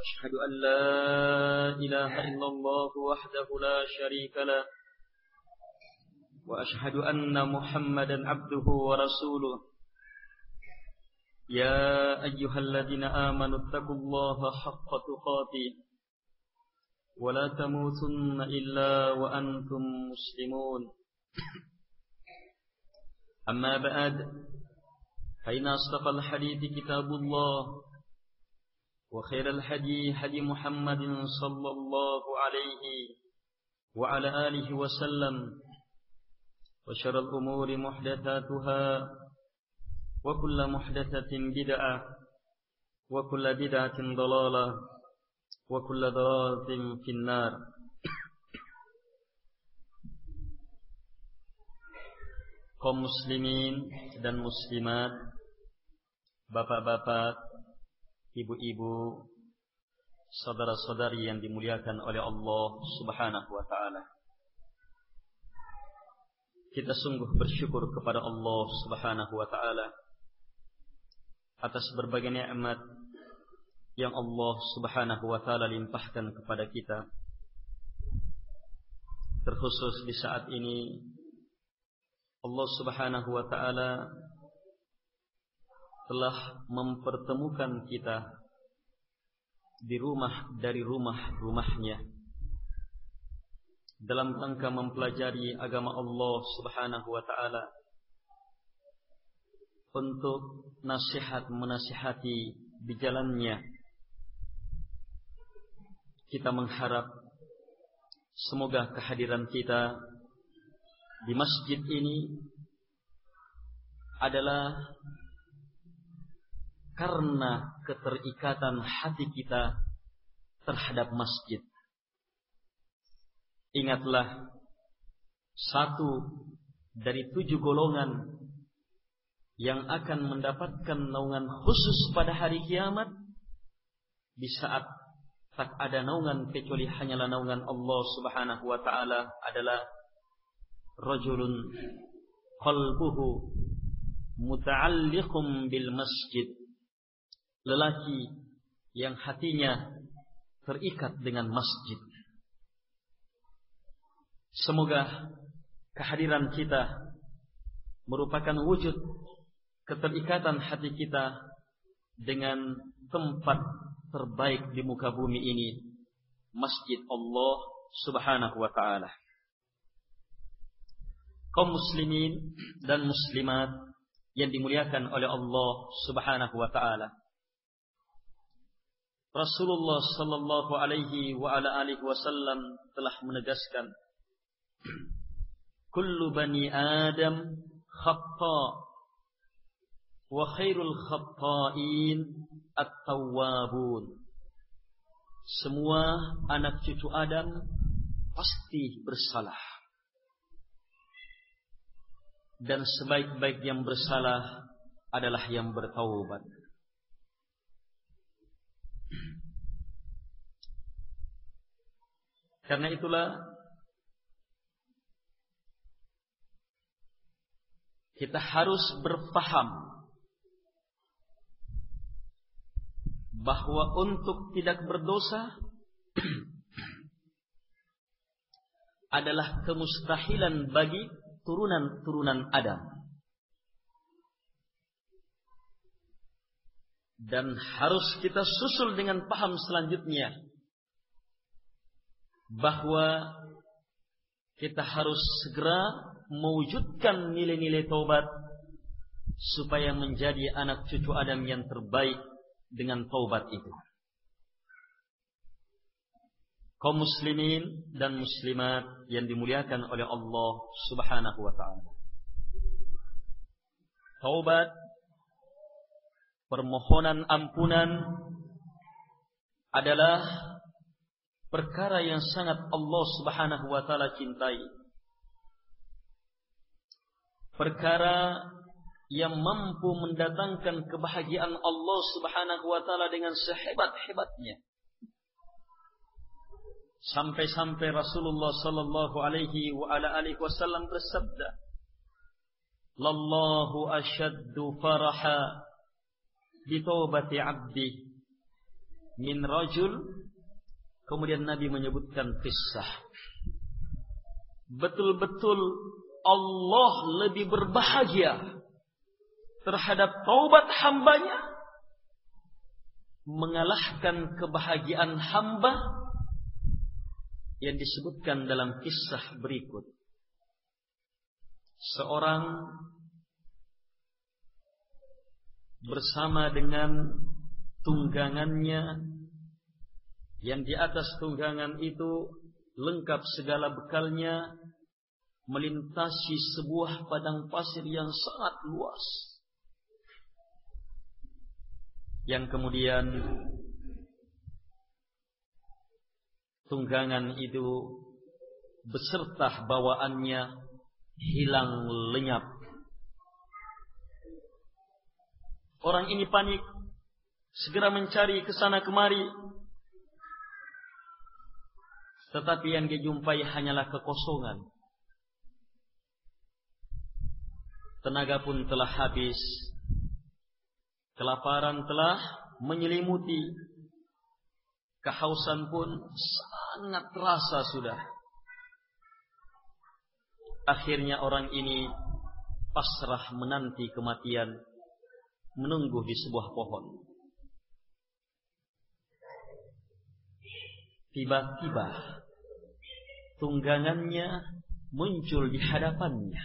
وأشهد أن لا إله إلا الله وحده لا شريك له وأشهد أن محمدا عبده ورسوله. يا أيها الذين آمنوا اتقوا الله حق تقاته ولا تموتن إلا وأنتم مسلمون. أما بعد فإن أصدق الحديث كتاب الله وخير الحدي حدي محمد صلى الله عليه وعلى آله وسلم وشر الأمور محدثاتها وكل محدثة بدعة وكل بدعة ضلالة وكل ضلالة في النار. kaum muslimin dan muslimat, bapak-bapak, ibu-ibu, saudara-saudari yang dimuliakan oleh Allah Subhanahu wa taala. Kita sungguh bersyukur kepada Allah Subhanahu wa taala atas berbagai nikmat yang Allah Subhanahu wa taala limpahkan kepada kita. Terkhusus di saat ini Allah Subhanahu wa taala telah mempertemukan kita di rumah dari rumah-rumahnya dalam rangka mempelajari agama Allah Subhanahu wa taala untuk nasihat menasihati di jalannya kita mengharap semoga kehadiran kita di masjid ini adalah karena keterikatan hati kita terhadap masjid. Ingatlah satu dari tujuh golongan yang akan mendapatkan naungan khusus pada hari kiamat di saat tak ada naungan kecuali hanyalah naungan Allah Subhanahu wa taala adalah rajulun qalbuhu muta'alliqum bil masjid lelaki yang hatinya terikat dengan masjid semoga kehadiran kita merupakan wujud keterikatan hati kita dengan tempat terbaik di muka bumi ini masjid Allah Subhanahu wa taala kaum muslimin dan muslimat yang dimuliakan oleh Allah Subhanahu wa taala. Rasulullah sallallahu alaihi wa ala alihi wasallam telah menegaskan Kullu bani Adam khata wa khairul khata'in at-tawwabun. Semua anak cucu Adam pasti bersalah dan sebaik-baik yang bersalah adalah yang bertaubat. Karena itulah kita harus berfaham bahwa untuk tidak berdosa adalah kemustahilan bagi turunan-turunan Adam. Dan harus kita susul dengan paham selanjutnya bahwa kita harus segera mewujudkan nilai-nilai taubat supaya menjadi anak cucu Adam yang terbaik dengan taubat itu kaum muslimin dan muslimat yang dimuliakan oleh Allah Subhanahu wa taala. Taubat permohonan ampunan adalah perkara yang sangat Allah Subhanahu wa taala cintai. Perkara yang mampu mendatangkan kebahagiaan Allah Subhanahu wa taala dengan sehebat-hebatnya. Sampai-sampai Rasulullah sallallahu alaihi wa ala alihi wasallam bersabda, "Lallahu ashaddu faraha bi taubati 'abdi. Min rajul. Kemudian Nabi menyebutkan kisah. Betul-betul Allah lebih berbahagia terhadap taubat hambanya mengalahkan kebahagiaan hamba yang disebutkan dalam kisah berikut. Seorang bersama dengan tunggangannya. Yang di atas tunggangan itu lengkap segala bekalnya melintasi sebuah padang pasir yang sangat luas. Yang kemudian tunggangan itu beserta bawaannya hilang lenyap orang ini panik segera mencari ke sana kemari tetapi yang dijumpai hanyalah kekosongan. Tenaga pun telah habis. Kelaparan telah menyelimuti. Kehausan pun sangat terasa sudah. Akhirnya orang ini pasrah menanti kematian. Menunggu di sebuah pohon. Tiba-tiba tunggangannya muncul di hadapannya.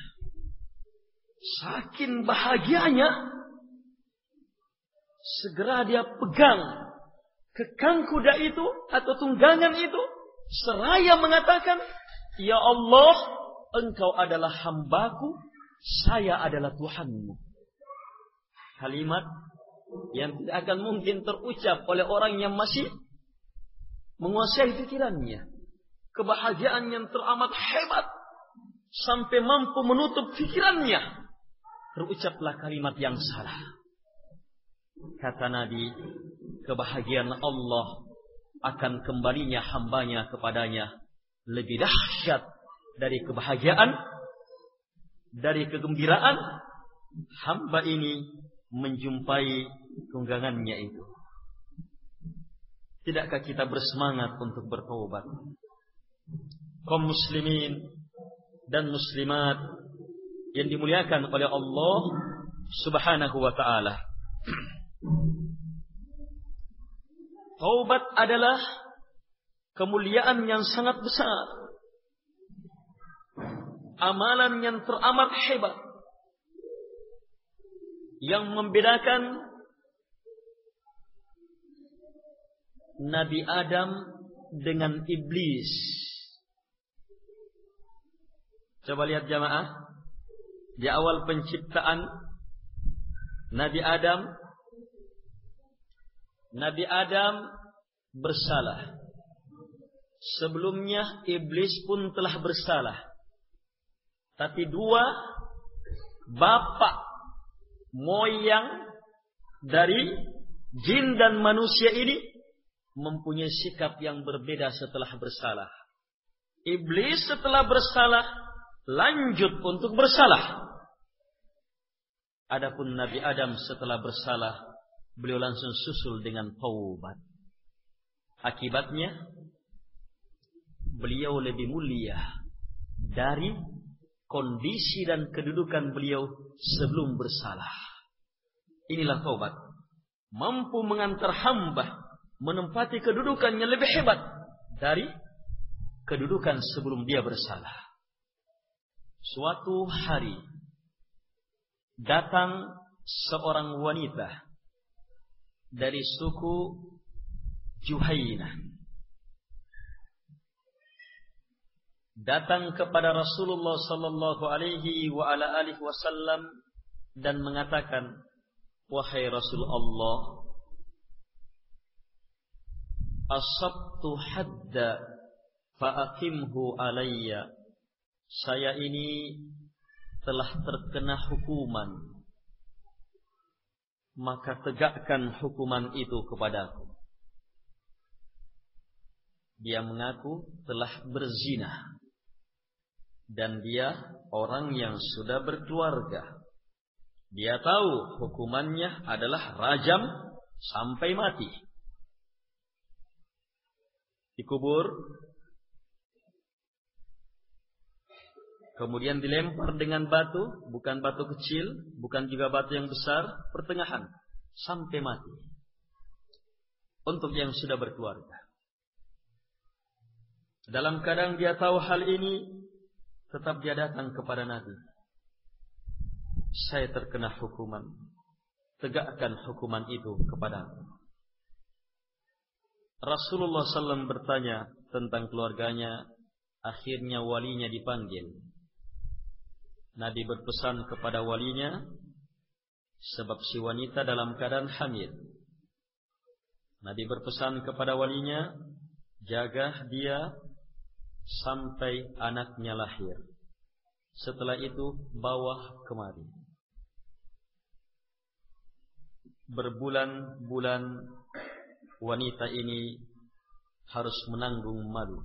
Saking bahagianya, segera dia pegang kekang kuda itu atau tunggangan itu, seraya mengatakan, Ya Allah, engkau adalah hambaku, saya adalah Tuhanmu. Kalimat yang tidak akan mungkin terucap oleh orang yang masih menguasai pikirannya. Kebahagiaan yang teramat hebat sampai mampu menutup pikirannya. Terucaplah kalimat yang salah. Kata Nabi, kebahagiaan Allah akan kembalinya hambanya kepadanya lebih dahsyat dari kebahagiaan, dari kegembiraan hamba ini menjumpai tunggangannya itu. Tidakkah kita bersemangat untuk bertobat? Kaum muslimin dan muslimat yang dimuliakan oleh Allah Subhanahu wa taala. Taubat adalah kemuliaan yang sangat besar. Amalan yang teramat hebat. Yang membedakan Nabi Adam dengan iblis. Coba lihat jamaah. Di awal penciptaan Nabi Adam Nabi Adam bersalah. Sebelumnya iblis pun telah bersalah. Tapi dua bapak moyang dari jin dan manusia ini mempunyai sikap yang berbeda setelah bersalah. Iblis setelah bersalah lanjut untuk bersalah. Adapun Nabi Adam setelah bersalah, beliau langsung susul dengan taubat. Akibatnya beliau lebih mulia dari kondisi dan kedudukan beliau sebelum bersalah. Inilah taubat. Mampu mengantar hamba menempati kedudukan yang lebih hebat dari kedudukan sebelum dia bersalah. Suatu hari datang seorang wanita dari suku Juhaina. Datang kepada Rasulullah sallallahu alaihi wa ala alihi wasallam dan mengatakan, "Wahai Rasulullah, asabtu hadda fa'akimhu alayya. Saya ini telah terkena hukuman. Maka tegakkan hukuman itu kepadaku. Dia mengaku telah berzina. Dan dia orang yang sudah berkeluarga. Dia tahu hukumannya adalah rajam sampai mati. dikubur, kemudian dilempar dengan batu, bukan batu kecil, bukan juga batu yang besar, pertengahan sampai mati. Untuk yang sudah berkeluarga. Dalam keadaan dia tahu hal ini, tetap dia datang kepada Nabi. Saya terkena hukuman. Tegakkan hukuman itu kepada. Rasulullah SAW bertanya tentang keluarganya. Akhirnya walinya dipanggil. Nabi berpesan kepada walinya. Sebab si wanita dalam keadaan hamil. Nabi berpesan kepada walinya. Jaga dia sampai anaknya lahir. Setelah itu bawah kemari. Berbulan-bulan wanita ini harus menanggung malu.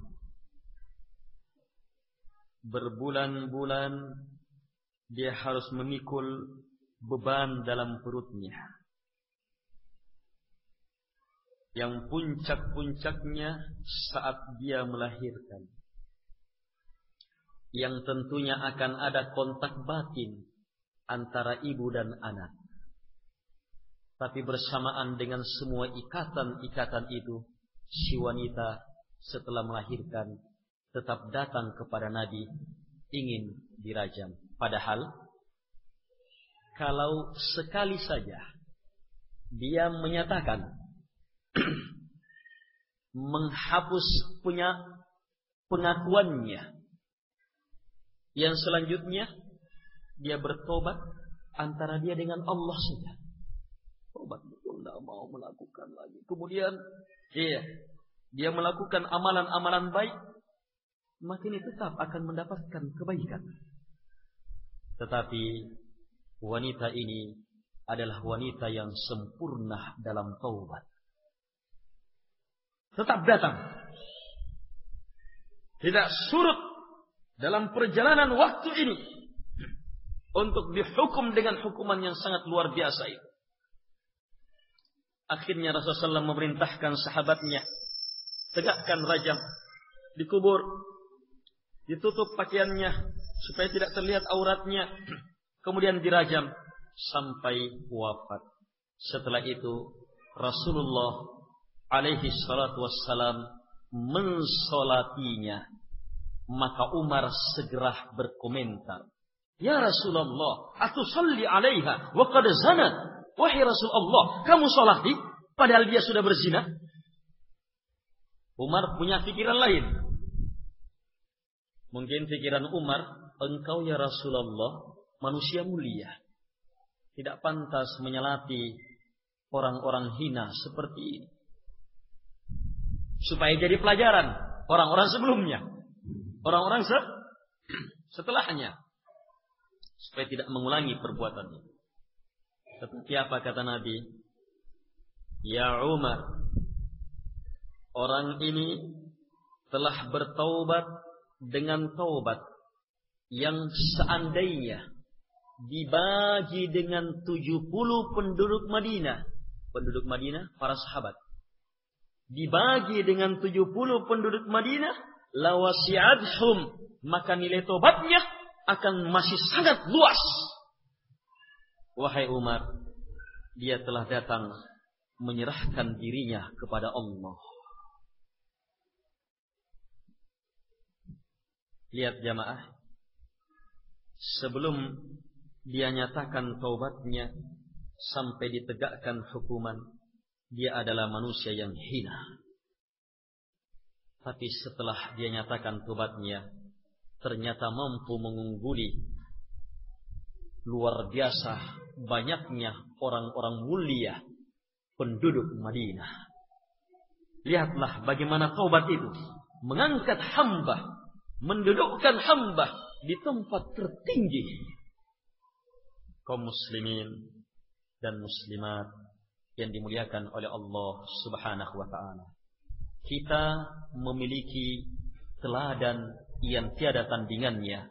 Berbulan-bulan dia harus memikul beban dalam perutnya. Yang puncak-puncaknya saat dia melahirkan. Yang tentunya akan ada kontak batin antara ibu dan anak. Tapi bersamaan dengan semua ikatan-ikatan itu, si wanita setelah melahirkan tetap datang kepada Nabi ingin dirajam. Padahal kalau sekali saja dia menyatakan menghapus punya pengakuannya yang selanjutnya dia bertobat antara dia dengan Allah saja Tobat betul tidak mau melakukan lagi. Kemudian iya, dia melakukan amalan-amalan baik, maka ini tetap akan mendapatkan kebaikan. Tetapi wanita ini adalah wanita yang sempurna dalam taubat. Tetap datang. Tidak surut dalam perjalanan waktu ini untuk dihukum dengan hukuman yang sangat luar biasa itu. Akhirnya Rasulullah SAW memerintahkan sahabatnya. Tegakkan rajam. Dikubur. Ditutup pakaiannya. Supaya tidak terlihat auratnya. Kemudian dirajam. Sampai wafat. Setelah itu Rasulullah alaihi salatu wassalam mensolatinya. Maka Umar segera berkomentar. Ya Rasulullah, atusalli alaiha wa qad zanat. Wahai Rasulullah, kamu sholati padahal dia sudah berzina. Umar punya pikiran lain. Mungkin pikiran Umar, engkau ya Rasulullah manusia mulia. Tidak pantas menyelati orang-orang hina seperti ini. Supaya jadi pelajaran orang-orang sebelumnya. Orang-orang se setelahnya. Supaya tidak mengulangi perbuatannya. Tetapi apa kata Nabi? Ya Umar, orang ini telah bertaubat dengan taubat yang seandainya dibagi dengan 70 penduduk Madinah. Penduduk Madinah, para sahabat. Dibagi dengan 70 penduduk Madinah, lawasi'adhum. Maka nilai taubatnya akan masih sangat luas. Wahai Umar, dia telah datang menyerahkan dirinya kepada Allah. Lihat jamaah, sebelum dia nyatakan taubatnya sampai ditegakkan hukuman, dia adalah manusia yang hina. Tapi setelah dia nyatakan taubatnya, ternyata mampu mengungguli luar biasa banyaknya orang-orang mulia penduduk Madinah. Lihatlah bagaimana taubat itu mengangkat hamba, mendudukkan hamba di tempat tertinggi. Kaum muslimin dan muslimat yang dimuliakan oleh Allah Subhanahu wa taala. Kita memiliki teladan yang tiada tandingannya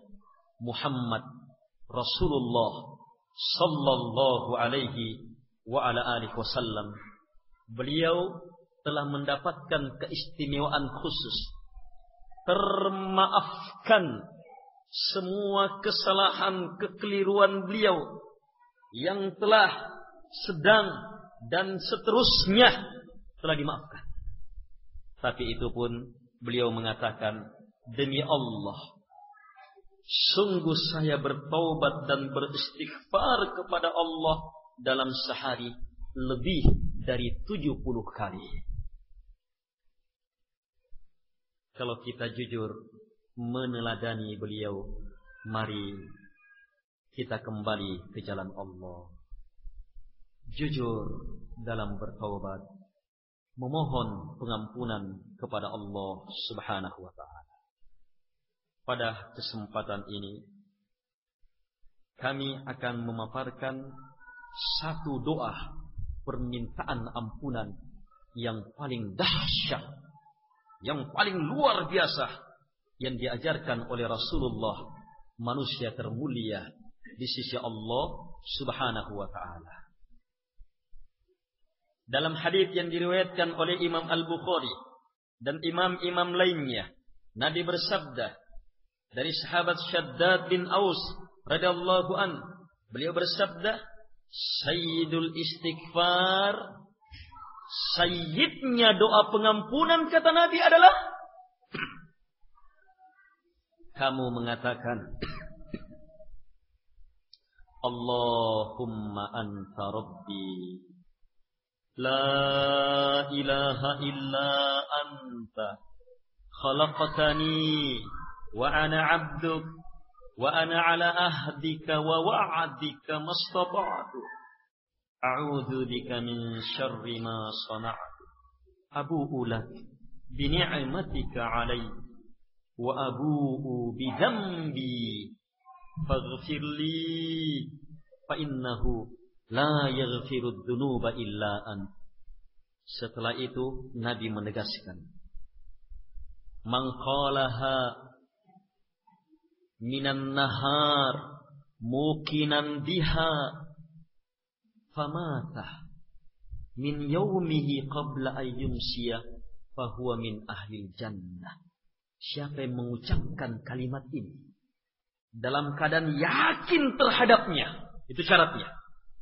Muhammad Rasulullah sallallahu alaihi wa ala alihi wasallam. Beliau telah mendapatkan keistimewaan khusus. Termaafkan semua kesalahan kekeliruan beliau yang telah sedang dan seterusnya telah dimaafkan. Tapi itu pun beliau mengatakan demi Allah sungguh saya bertaubat dan beristighfar kepada Allah dalam sehari lebih dari 70 kali. Kalau kita jujur meneladani beliau, mari kita kembali ke jalan Allah. Jujur dalam bertaubat, memohon pengampunan kepada Allah Subhanahu wa taala. Pada kesempatan ini kami akan memaparkan satu doa permintaan ampunan yang paling dahsyat, yang paling luar biasa yang diajarkan oleh Rasulullah manusia termulia di sisi Allah Subhanahu wa taala. Dalam hadis yang diriwayatkan oleh Imam Al-Bukhari dan imam-imam lainnya, Nabi bersabda dari sahabat Shaddad bin Aus radhiyallahu an, beliau bersabda, "Sayyidul istighfar" Sayyidnya doa pengampunan kata Nabi adalah kamu mengatakan Allahumma anta rabbi La ilaha illa anta khalaqtani wa ana 'abduk wa ana 'ala ahdika wa wa'dika mastata'tu. A'udzu bika min syarri ma sana'tu. Abu'u lak bi ni'matika 'alayya wa abu'u bi dhanbi faghfir li fa innahu la dhunuba illa setelah itu nabi menegaskan man qalaha minan nahar mukinan biha famata min yaumihi qabla ayyumsiya fahuwa min ahlil jannah Siapa yang mengucapkan kalimat ini dalam keadaan yakin terhadapnya, itu syaratnya.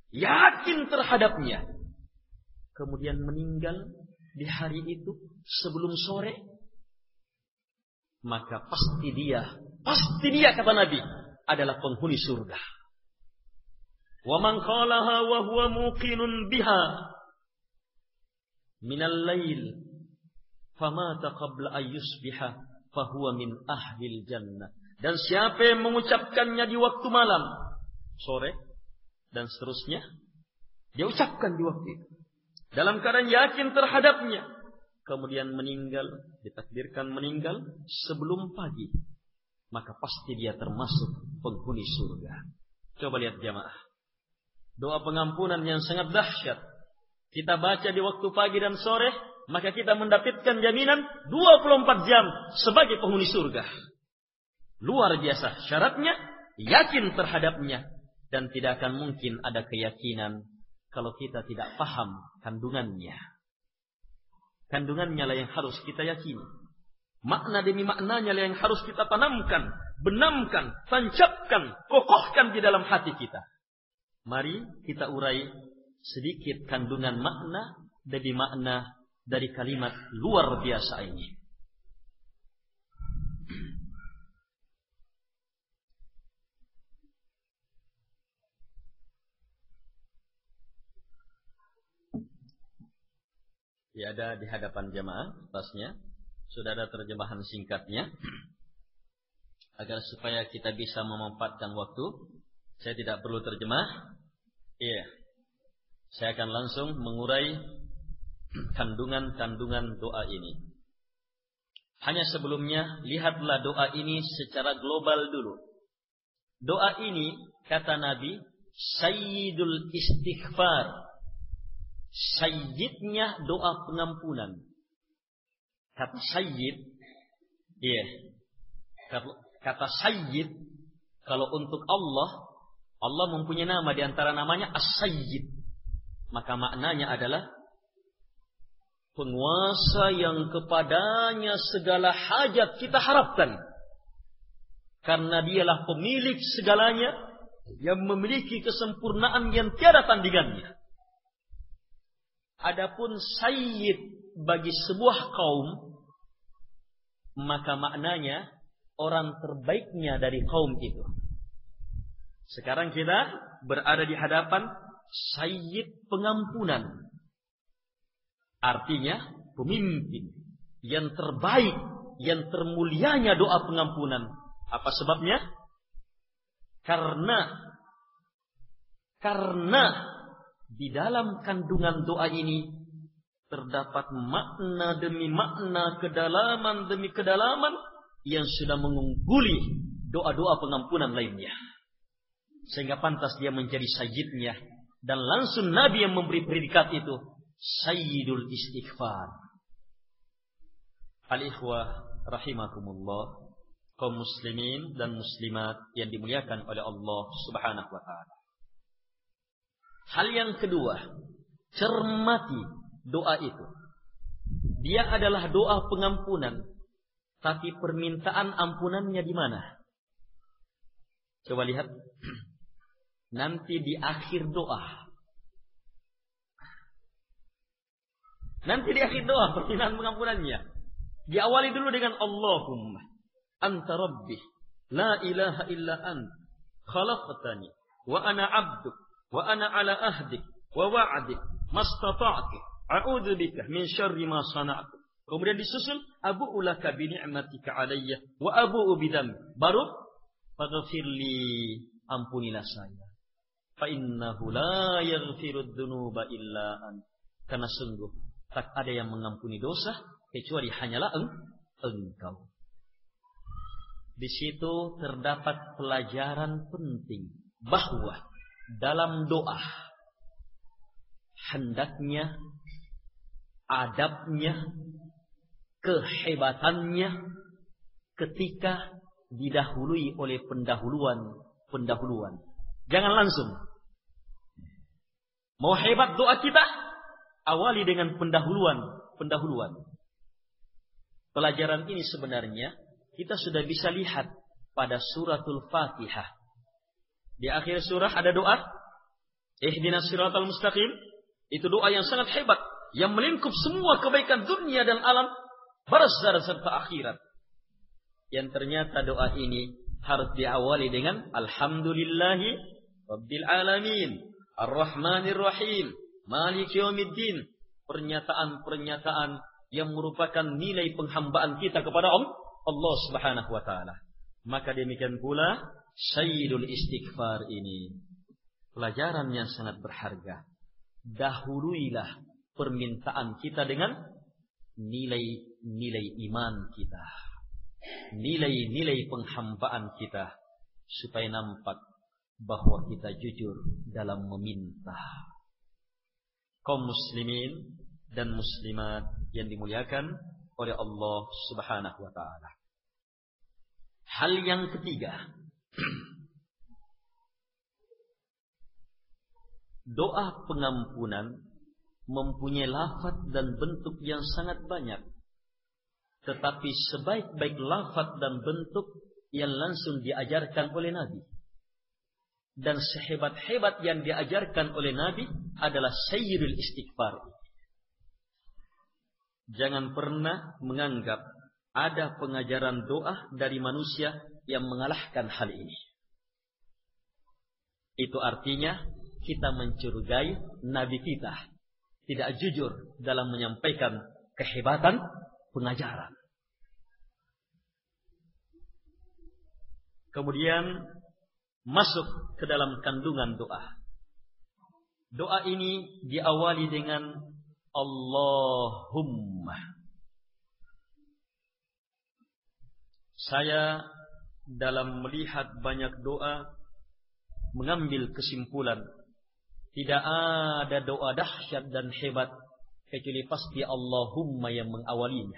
Yakin terhadapnya. Kemudian meninggal di hari itu sebelum sore, maka pasti dia, pasti dia kata Nabi adalah penghuni surga. Wa man qalaha wa huwa muqinun biha minal lail famata qabla ayyusbiha fahuwa min ahlil jannah. Dan siapa yang mengucapkannya di waktu malam, sore, dan seterusnya, dia ucapkan di waktu itu. Dalam keadaan yakin terhadapnya. Kemudian meninggal, ditakdirkan meninggal sebelum pagi. Maka pasti dia termasuk penghuni surga. Coba lihat jamaah. Doa pengampunan yang sangat dahsyat. Kita baca di waktu pagi dan sore, maka kita mendapatkan jaminan 24 jam sebagai penghuni surga. Luar biasa syaratnya, yakin terhadapnya dan tidak akan mungkin ada keyakinan kalau kita tidak paham kandungannya. Kandungannya lah yang harus kita yakini. Makna demi maknanya yang harus kita tanamkan, benamkan, tancapkan, kokohkan di dalam hati kita. Mari kita urai sedikit kandungan makna demi makna dari kalimat luar biasa ini. Ya ada di hadapan jemaah tasnya sudah ada terjemahan singkatnya agar supaya kita bisa memanfaatkan waktu. Saya tidak perlu terjemah. Iya. Saya akan langsung mengurai kandungan-kandungan doa ini. Hanya sebelumnya, lihatlah doa ini secara global dulu. Doa ini, kata Nabi, Sayyidul Istighfar. Sayyidnya doa pengampunan. Kata Sayyid, iya. Kata, kata Sayyid, kalau untuk Allah, Allah mempunyai nama di antara namanya As-Sayyid. Maka maknanya adalah penguasa yang kepadanya segala hajat kita harapkan. Karena dialah pemilik segalanya yang memiliki kesempurnaan yang tiada tandingannya. Adapun sayyid bagi sebuah kaum maka maknanya orang terbaiknya dari kaum itu. Sekarang kita berada di hadapan sayyid pengampunan. Artinya pemimpin yang terbaik, yang termulianya doa pengampunan. Apa sebabnya? Karena karena di dalam kandungan doa ini terdapat makna demi makna, kedalaman demi kedalaman yang sudah mengungguli doa-doa pengampunan lainnya. Sehingga pantas dia menjadi sayyidnya. Dan langsung Nabi yang memberi predikat itu. Sayyidul istighfar. Al-ikhwah rahimakumullah. Kaum muslimin dan muslimat yang dimuliakan oleh Allah subhanahu wa ta'ala. Hal yang kedua. Cermati doa itu. Dia adalah doa pengampunan. Tapi permintaan ampunannya di mana? Coba lihat. Nanti di akhir doa. Nanti di akhir doa permintaan pengampunannya. Diawali dulu dengan Allahumma anta rabbi la ilaha illa ant khalaqtani wa ana abduk wa ana ala ahdik wa wa'dik mastata'tu a'udzu bika min syarri ma sana'tu kemudian disusul abu ulaka bi ni'matika alayya wa abu bidam baru faghfirli ampunilah saya. Fa innahu la yaghfiru dzunuba illa an karena sungguh tak ada yang mengampuni dosa kecuali hanyalah eng engkau. Di situ terdapat pelajaran penting bahwa dalam doa hendaknya adabnya kehebatannya ketika didahului oleh pendahuluan pendahuluan Jangan langsung. Mau hebat doa kita? Awali dengan pendahuluan. Pendahuluan. Pelajaran ini sebenarnya kita sudah bisa lihat pada suratul Fatihah. Di akhir surah ada doa. Ihdinas siratal mustaqim. Itu doa yang sangat hebat. Yang melingkup semua kebaikan dunia dan alam. Barzar serta akhirat. Yang ternyata doa ini harus diawali dengan Alhamdulillahi Rabbil Alamin, Ar-Rahmanir Rahim, Malik Yawmiddin. Pernyataan-pernyataan yang merupakan nilai penghambaan kita kepada Allah Subhanahu wa taala. Maka demikian pula Sayyidul Istighfar ini pelajaran yang sangat berharga. Dahuluilah permintaan kita dengan nilai-nilai iman kita. Nilai-nilai penghambaan kita supaya nampak bahwa kita jujur dalam meminta. Kaum muslimin dan muslimat yang dimuliakan oleh Allah Subhanahu wa taala. Hal yang ketiga, doa pengampunan mempunyai lafaz dan bentuk yang sangat banyak. Tetapi sebaik-baik lafaz dan bentuk yang langsung diajarkan oleh Nabi dan sehebat-hebat yang diajarkan oleh Nabi adalah sayyidul istighfar. Jangan pernah menganggap ada pengajaran doa dari manusia yang mengalahkan hal ini. Itu artinya kita mencurigai Nabi kita tidak jujur dalam menyampaikan kehebatan pengajaran. Kemudian masuk ke dalam kandungan doa. Doa ini diawali dengan Allahumma. Saya dalam melihat banyak doa mengambil kesimpulan tidak ada doa dahsyat dan hebat kecuali pasti Allahumma yang mengawalinya.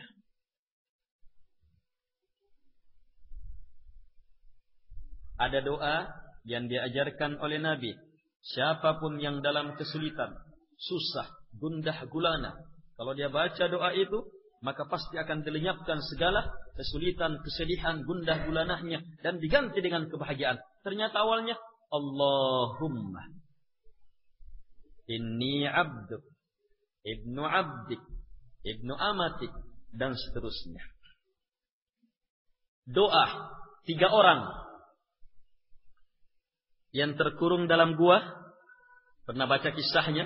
Ada doa yang diajarkan oleh Nabi. Siapa pun yang dalam kesulitan, susah, gundah gulana, Kalau dia baca doa itu, maka pasti akan dilenyapkan segala kesulitan, kesedihan, gundah gulanahnya dan diganti dengan kebahagiaan. Ternyata awalnya Allahumma inni abduk ibnu abdik ibnu amatik dan seterusnya. Doa tiga orang. Yang terkurung dalam gua pernah baca kisahnya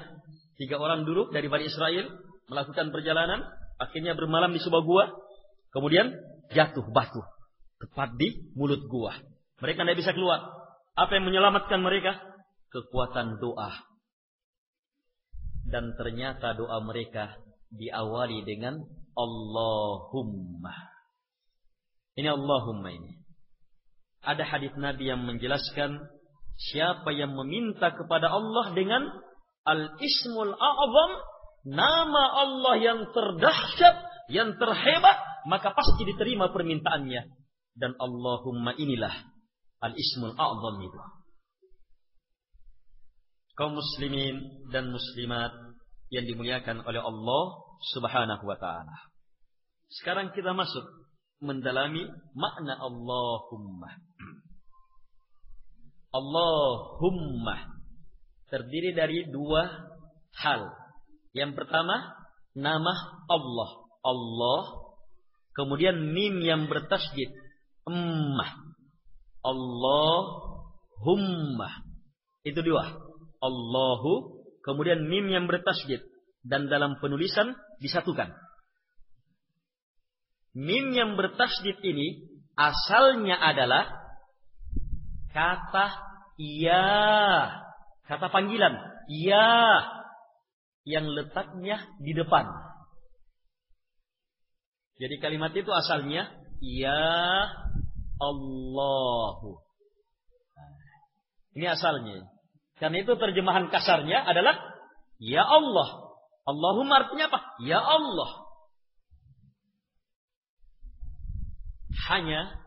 tiga orang dulu dari Bani Israel melakukan perjalanan akhirnya bermalam di sebuah gua kemudian jatuh batu tepat di mulut gua. Mereka tidak bisa keluar. Apa yang menyelamatkan mereka? Kekuatan doa dan ternyata doa mereka diawali dengan Allahumma. Ini Allahumma ini. Ada hadis Nabi yang menjelaskan siapa yang meminta kepada Allah dengan Al-Ismul A'zam, nama Allah yang terdahsyat, yang terhebat, maka pasti diterima permintaannya. Dan Allahumma inilah Al-Ismul A'zam itu. Kaum muslimin dan muslimat yang dimuliakan oleh Allah Subhanahu wa taala. Sekarang kita masuk mendalami makna Allahumma. Allahumma terdiri dari dua hal. Yang pertama, nama Allah. Allah. Kemudian mim yang bertasjid. Ummah. Allahumma. Itu dua. Allahu kemudian mim yang bertasjid dan dalam penulisan disatukan. Mim yang bertasjid ini asalnya adalah kata ya, kata panggilan ya yang letaknya di depan. Jadi kalimat itu asalnya ya Allahu. Ini asalnya. Karena itu terjemahan kasarnya adalah Ya Allah. Allahumma artinya apa? Ya Allah. Hanya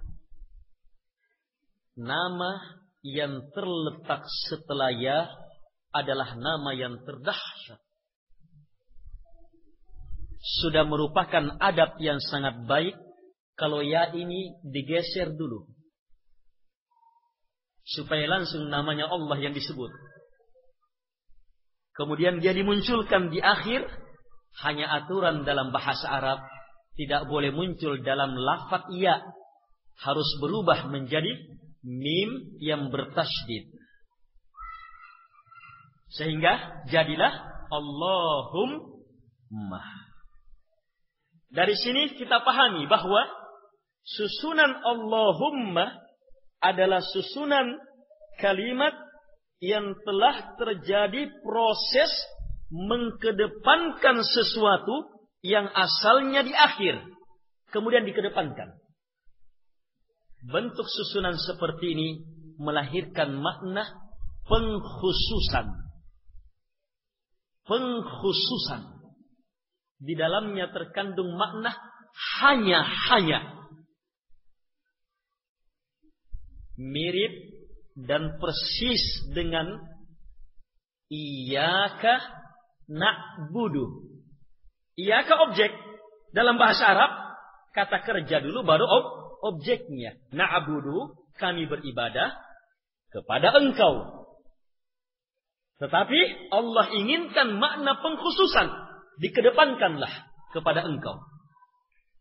nama yang terletak setelah ya adalah nama yang terdahsyat. Sudah merupakan adab yang sangat baik kalau ya ini digeser dulu supaya langsung namanya Allah yang disebut. Kemudian dia dimunculkan di akhir hanya aturan dalam bahasa Arab tidak boleh muncul dalam lafaz iya harus berubah menjadi mim yang bertasydid. Sehingga jadilah Allahumma. Dari sini kita pahami bahwa susunan Allahumma adalah susunan kalimat yang telah terjadi proses mengkedepankan sesuatu yang asalnya di akhir, kemudian dikedepankan. Bentuk susunan seperti ini melahirkan makna pengkhususan. Pengkhususan. Di dalamnya terkandung makna hanya-hanya mirip dan persis dengan iyaka na'budu. Iyaka objek. Dalam bahasa Arab, kata kerja dulu baru ob objeknya. Na'budu, kami beribadah kepada engkau. Tetapi Allah inginkan makna pengkhususan. Dikedepankanlah kepada engkau.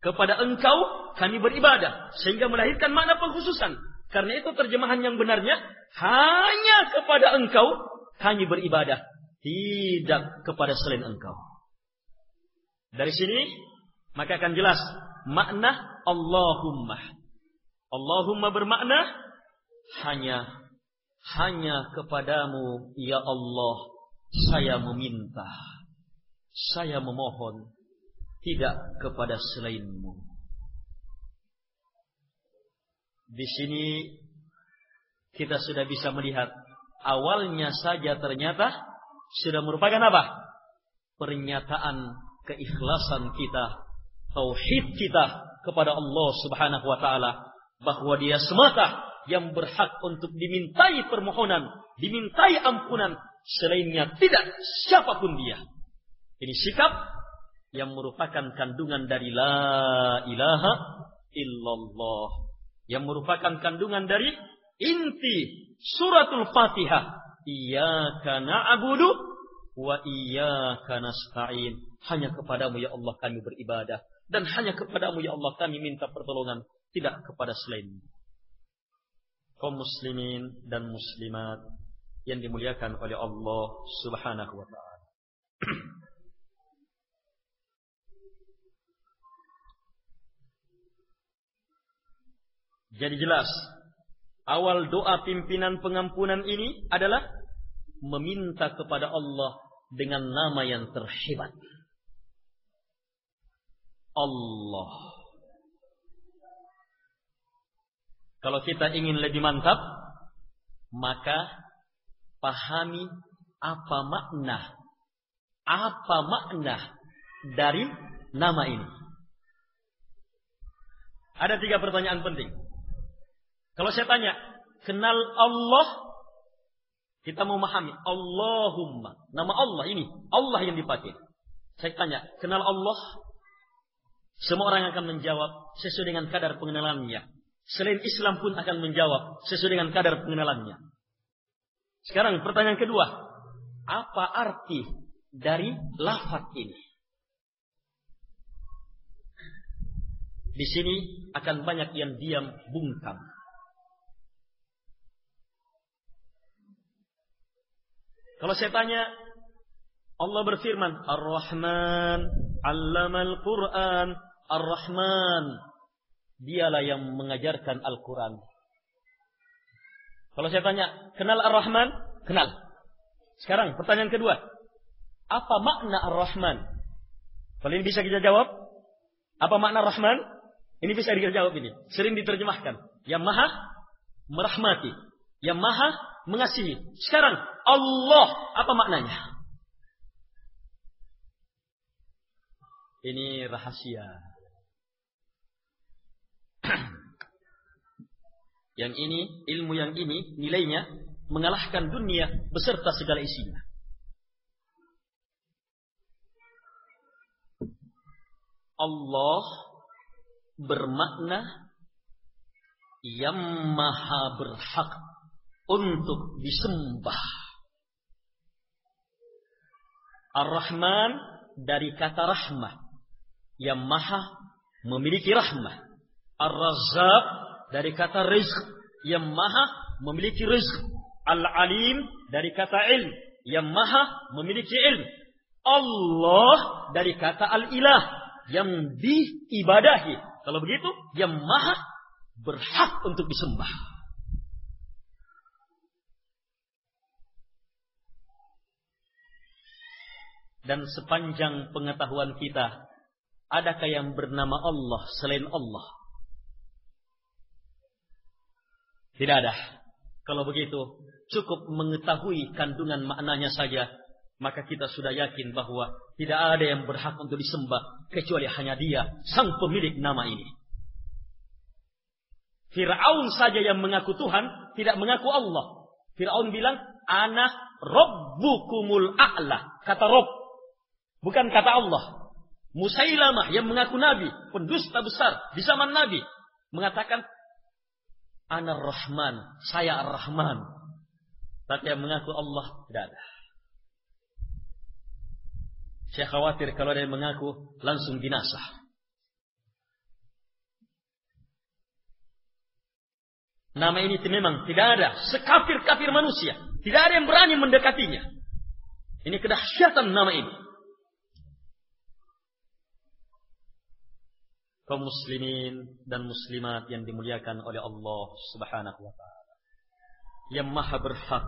Kepada engkau kami beribadah. Sehingga melahirkan makna pengkhususan. Karena itu terjemahan yang benarnya hanya kepada engkau kami beribadah, tidak kepada selain engkau. Dari sini maka akan jelas makna Allahumma. Allahumma bermakna hanya hanya kepadamu ya Allah saya meminta, saya memohon, tidak kepada selainmu. Di sini kita sudah bisa melihat awalnya saja ternyata sudah merupakan apa? Pernyataan keikhlasan kita, tauhid kita kepada Allah Subhanahu wa taala bahwa Dia semata yang berhak untuk dimintai permohonan, dimintai ampunan, selainnya tidak siapa pun dia. Ini sikap yang merupakan kandungan dari la ilaha illallah yang merupakan kandungan dari inti suratul Fatihah. Iyyaka na'budu wa iyyaka nasta'in. Hanya kepadamu ya Allah kami beribadah. Dan hanya kepadamu ya Allah kami minta pertolongan. Tidak kepada selain kaum muslimin dan muslimat yang dimuliakan oleh Allah Subhanahu wa taala Jadi jelas, awal doa pimpinan pengampunan ini adalah meminta kepada Allah dengan nama yang terhebat. Allah. Kalau kita ingin lebih mantap, maka pahami apa makna apa makna dari nama ini. Ada tiga pertanyaan penting. Kalau saya tanya, kenal Allah, kita memahami Allahumma, nama Allah ini, Allah yang dipakai. Saya tanya, kenal Allah? Semua orang akan menjawab sesuai dengan kadar pengenalannya. Selain Islam pun akan menjawab sesuai dengan kadar pengenalannya. Sekarang pertanyaan kedua, apa arti dari lafaz ini? Di sini akan banyak yang diam bungkam. Kalau saya tanya, Allah berfirman, Ar-Rahman, al Quran, Ar-Rahman. Dialah yang mengajarkan Al-Quran. Kalau saya tanya, kenal Ar-Rahman? Kenal. Sekarang pertanyaan kedua. Apa makna Ar-Rahman? Kalau ini bisa kita jawab. Apa makna Rahman? Ini bisa kita jawab ini. Sering diterjemahkan. Yang maha merahmati. Yang maha mengasihi. Sekarang Allah apa maknanya? Ini rahasia. yang ini, ilmu yang ini, nilainya mengalahkan dunia beserta segala isinya. Allah bermakna yang maha berhak untuk disembah. Ar-Rahman dari kata rahmah. Yang maha memiliki rahmah. Ar-Razzaq dari kata rizq. Yang maha memiliki rizq. Al-Alim dari kata ilm. Yang maha memiliki ilm. Allah dari kata al-ilah. Yang diibadahi. Kalau begitu, yang maha berhak untuk disembah. Dan sepanjang pengetahuan kita, adakah yang bernama Allah selain Allah? Tidak ada. Kalau begitu, cukup mengetahui kandungan maknanya saja, maka kita sudah yakin bahwa tidak ada yang berhak untuk disembah kecuali hanya Dia, sang pemilik nama ini. Fir'aun saja yang mengaku Tuhan, tidak mengaku Allah. Fir'aun bilang, Anak Rabbukumul A'la. Kata Rob, Bukan kata Allah. Musailamah yang mengaku Nabi, pendusta besar di zaman Nabi, mengatakan, Anar Rahman, saya Ar-Rahman. Tapi yang mengaku Allah tidak ada. Saya khawatir kalau ada yang mengaku langsung binasa. Nama ini memang tidak ada. Sekafir-kafir manusia. Tidak ada yang berani mendekatinya. Ini kedahsyatan nama ini. Kaum muslimin dan muslimat yang dimuliakan oleh Allah Subhanahu wa taala. Yang maha berhak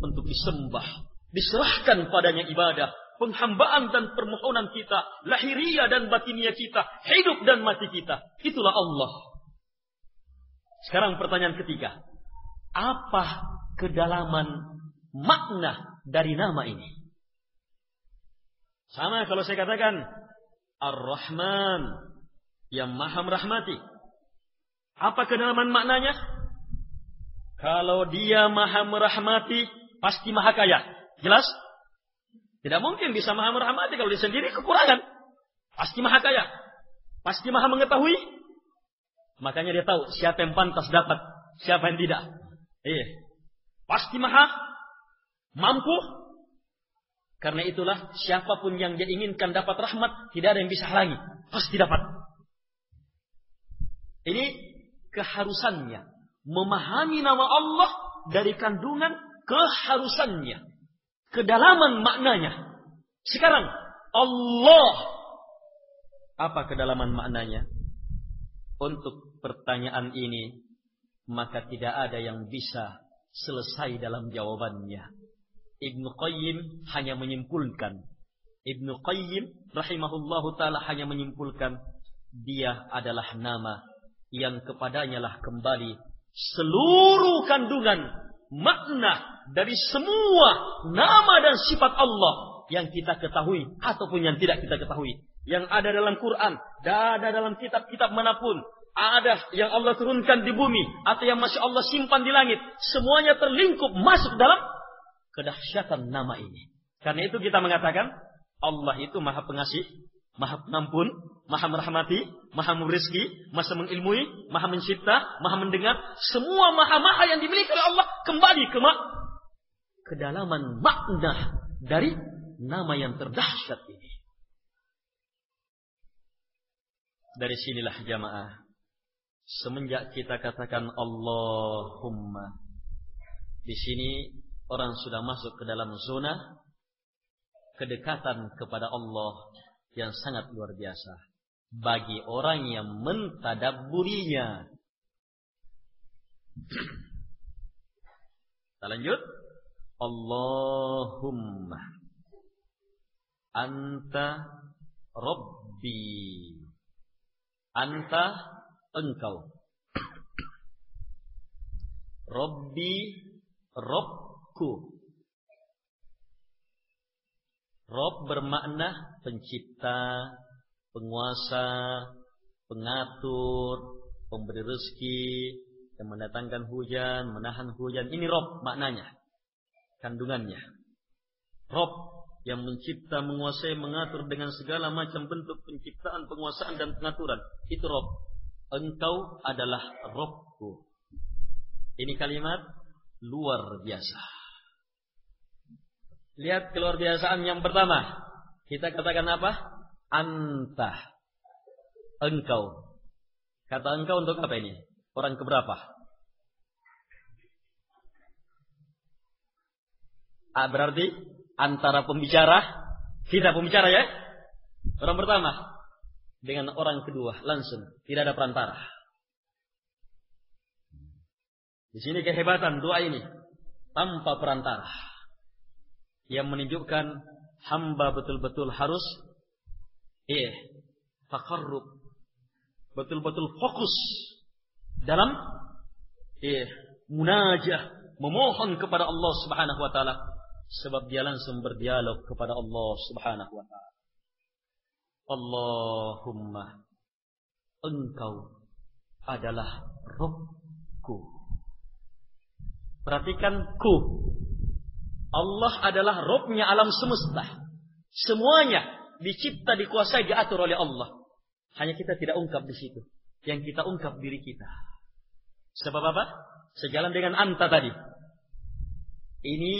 untuk disembah, diserahkan padanya ibadah, penghambaan dan permohonan kita, lahiriah dan batiniah kita, hidup dan mati kita. Itulah Allah. Sekarang pertanyaan ketiga. Apa kedalaman makna dari nama ini? Sama kalau saya katakan Ar-Rahman yang maha merahmati. Apa kedalaman maknanya? Kalau dia maha merahmati, pasti maha kaya. Jelas? Tidak mungkin bisa maha merahmati kalau dia sendiri kekurangan. Pasti maha kaya. Pasti maha mengetahui. Makanya dia tahu siapa yang pantas dapat, siapa yang tidak. Iya. Pasti maha mampu. Karena itulah siapa pun yang dia inginkan dapat rahmat, tidak ada yang bisa halangi. Pasti dapat. Ini keharusannya. Memahami nama Allah dari kandungan keharusannya. Kedalaman maknanya. Sekarang, Allah. Apa kedalaman maknanya? Untuk pertanyaan ini, maka tidak ada yang bisa selesai dalam jawabannya. Ibnu Qayyim hanya menyimpulkan. Ibnu Qayyim rahimahullahu taala hanya menyimpulkan dia adalah nama yang kepadanya lah kembali seluruh kandungan makna dari semua nama dan sifat Allah yang kita ketahui ataupun yang tidak kita ketahui. Yang ada dalam Quran ada dalam kitab-kitab mana pun. Ada yang Allah turunkan di bumi atau yang masih Allah simpan di langit. Semuanya terlingkup masuk dalam kedahsyatan nama ini. Karena itu kita mengatakan Allah itu maha pengasih Maha pengampun, maha merahmati, maha merizki, maha mengilmui, maha mencipta, maha mendengar. Semua maha-maha yang dimiliki oleh Allah kembali ke mak kedalaman makna dari nama yang terdahsyat ini. Dari sinilah jamaah. Semenjak kita katakan Allahumma. Di sini orang sudah masuk ke dalam zona kedekatan kepada Allah yang sangat luar biasa bagi orang yang mentadabburinya. Kita lanjut. Allahumma anta rabbi anta engkau rabbi Robku Rob bermakna pencipta, penguasa, pengatur, pemberi rezeki, yang mendatangkan hujan, menahan hujan. Ini Rob maknanya. Kandungannya. Rob yang mencipta, menguasai, mengatur dengan segala macam bentuk penciptaan, penguasaan dan pengaturan. Itu Rob. Engkau adalah Robku. Ini kalimat luar biasa. Lihat keluar biasaan yang pertama. Kita katakan apa? Anta. Engkau. Kata engkau untuk apa ini? Orang keberapa? Ah, berarti antara pembicara, kita pembicara ya. Orang pertama dengan orang kedua langsung, tidak ada perantara. Di sini kehebatan doa ini tanpa perantara yang menunjukkan hamba betul-betul harus eh takarrub betul-betul fokus dalam eh munajah memohon kepada Allah Subhanahu wa taala. Sebab dia langsung berdialog kepada Allah Subhanahu wa taala. Allahumma engkau adalah Rabbku. Perhatikan ku Allah adalah Robnya alam semesta. Semuanya dicipta, dikuasai, diatur oleh Allah. Hanya kita tidak ungkap di situ. Yang kita ungkap diri kita. Sebab apa? Sejalan dengan anta tadi. Ini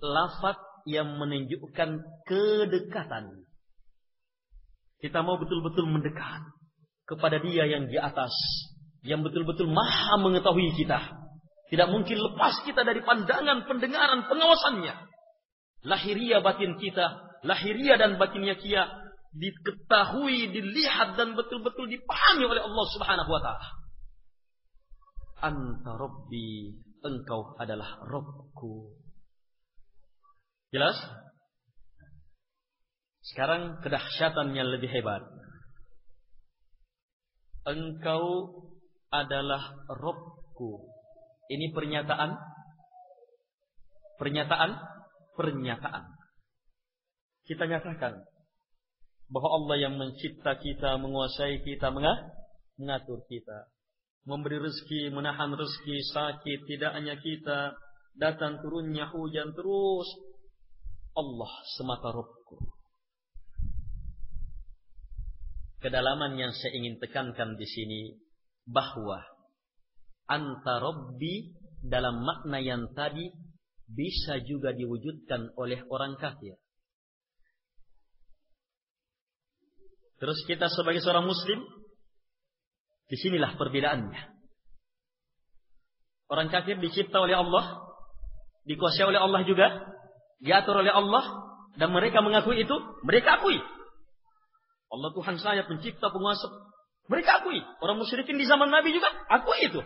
lafat yang menunjukkan kedekatan. Kita mau betul-betul mendekat kepada dia yang di atas. Yang betul-betul maha mengetahui kita. Tidak mungkin lepas kita dari pandangan, pendengaran, pengawasannya. Lahiriah batin kita, lahiriah dan batinnya kia diketahui, dilihat dan betul-betul dipahami oleh Allah Subhanahu wa taala. Anta Rabbi, engkau adalah Rabbku. Jelas? Sekarang kedahsyatan yang lebih hebat. Engkau adalah Rabbku. Ini pernyataan pernyataan pernyataan. Kita nyatakan bahwa Allah yang mencipta kita, menguasai kita, mengatur kita, memberi rezeki, menahan rezeki, sakit, tidak hanya kita, datang turunnya hujan terus Allah semata Rabbku. kedalaman yang saya ingin tekankan di sini bahwa anta rabbi dalam makna yang tadi bisa juga diwujudkan oleh orang kafir. Terus kita sebagai seorang muslim, di sinilah perbedaannya. Orang kafir dicipta oleh Allah, dikuasai oleh Allah juga, diatur oleh Allah, dan mereka mengakui itu, mereka akui. Allah Tuhan saya, pencipta, penguasa. Mereka akui. Orang musyrikin di zaman Nabi juga akui itu.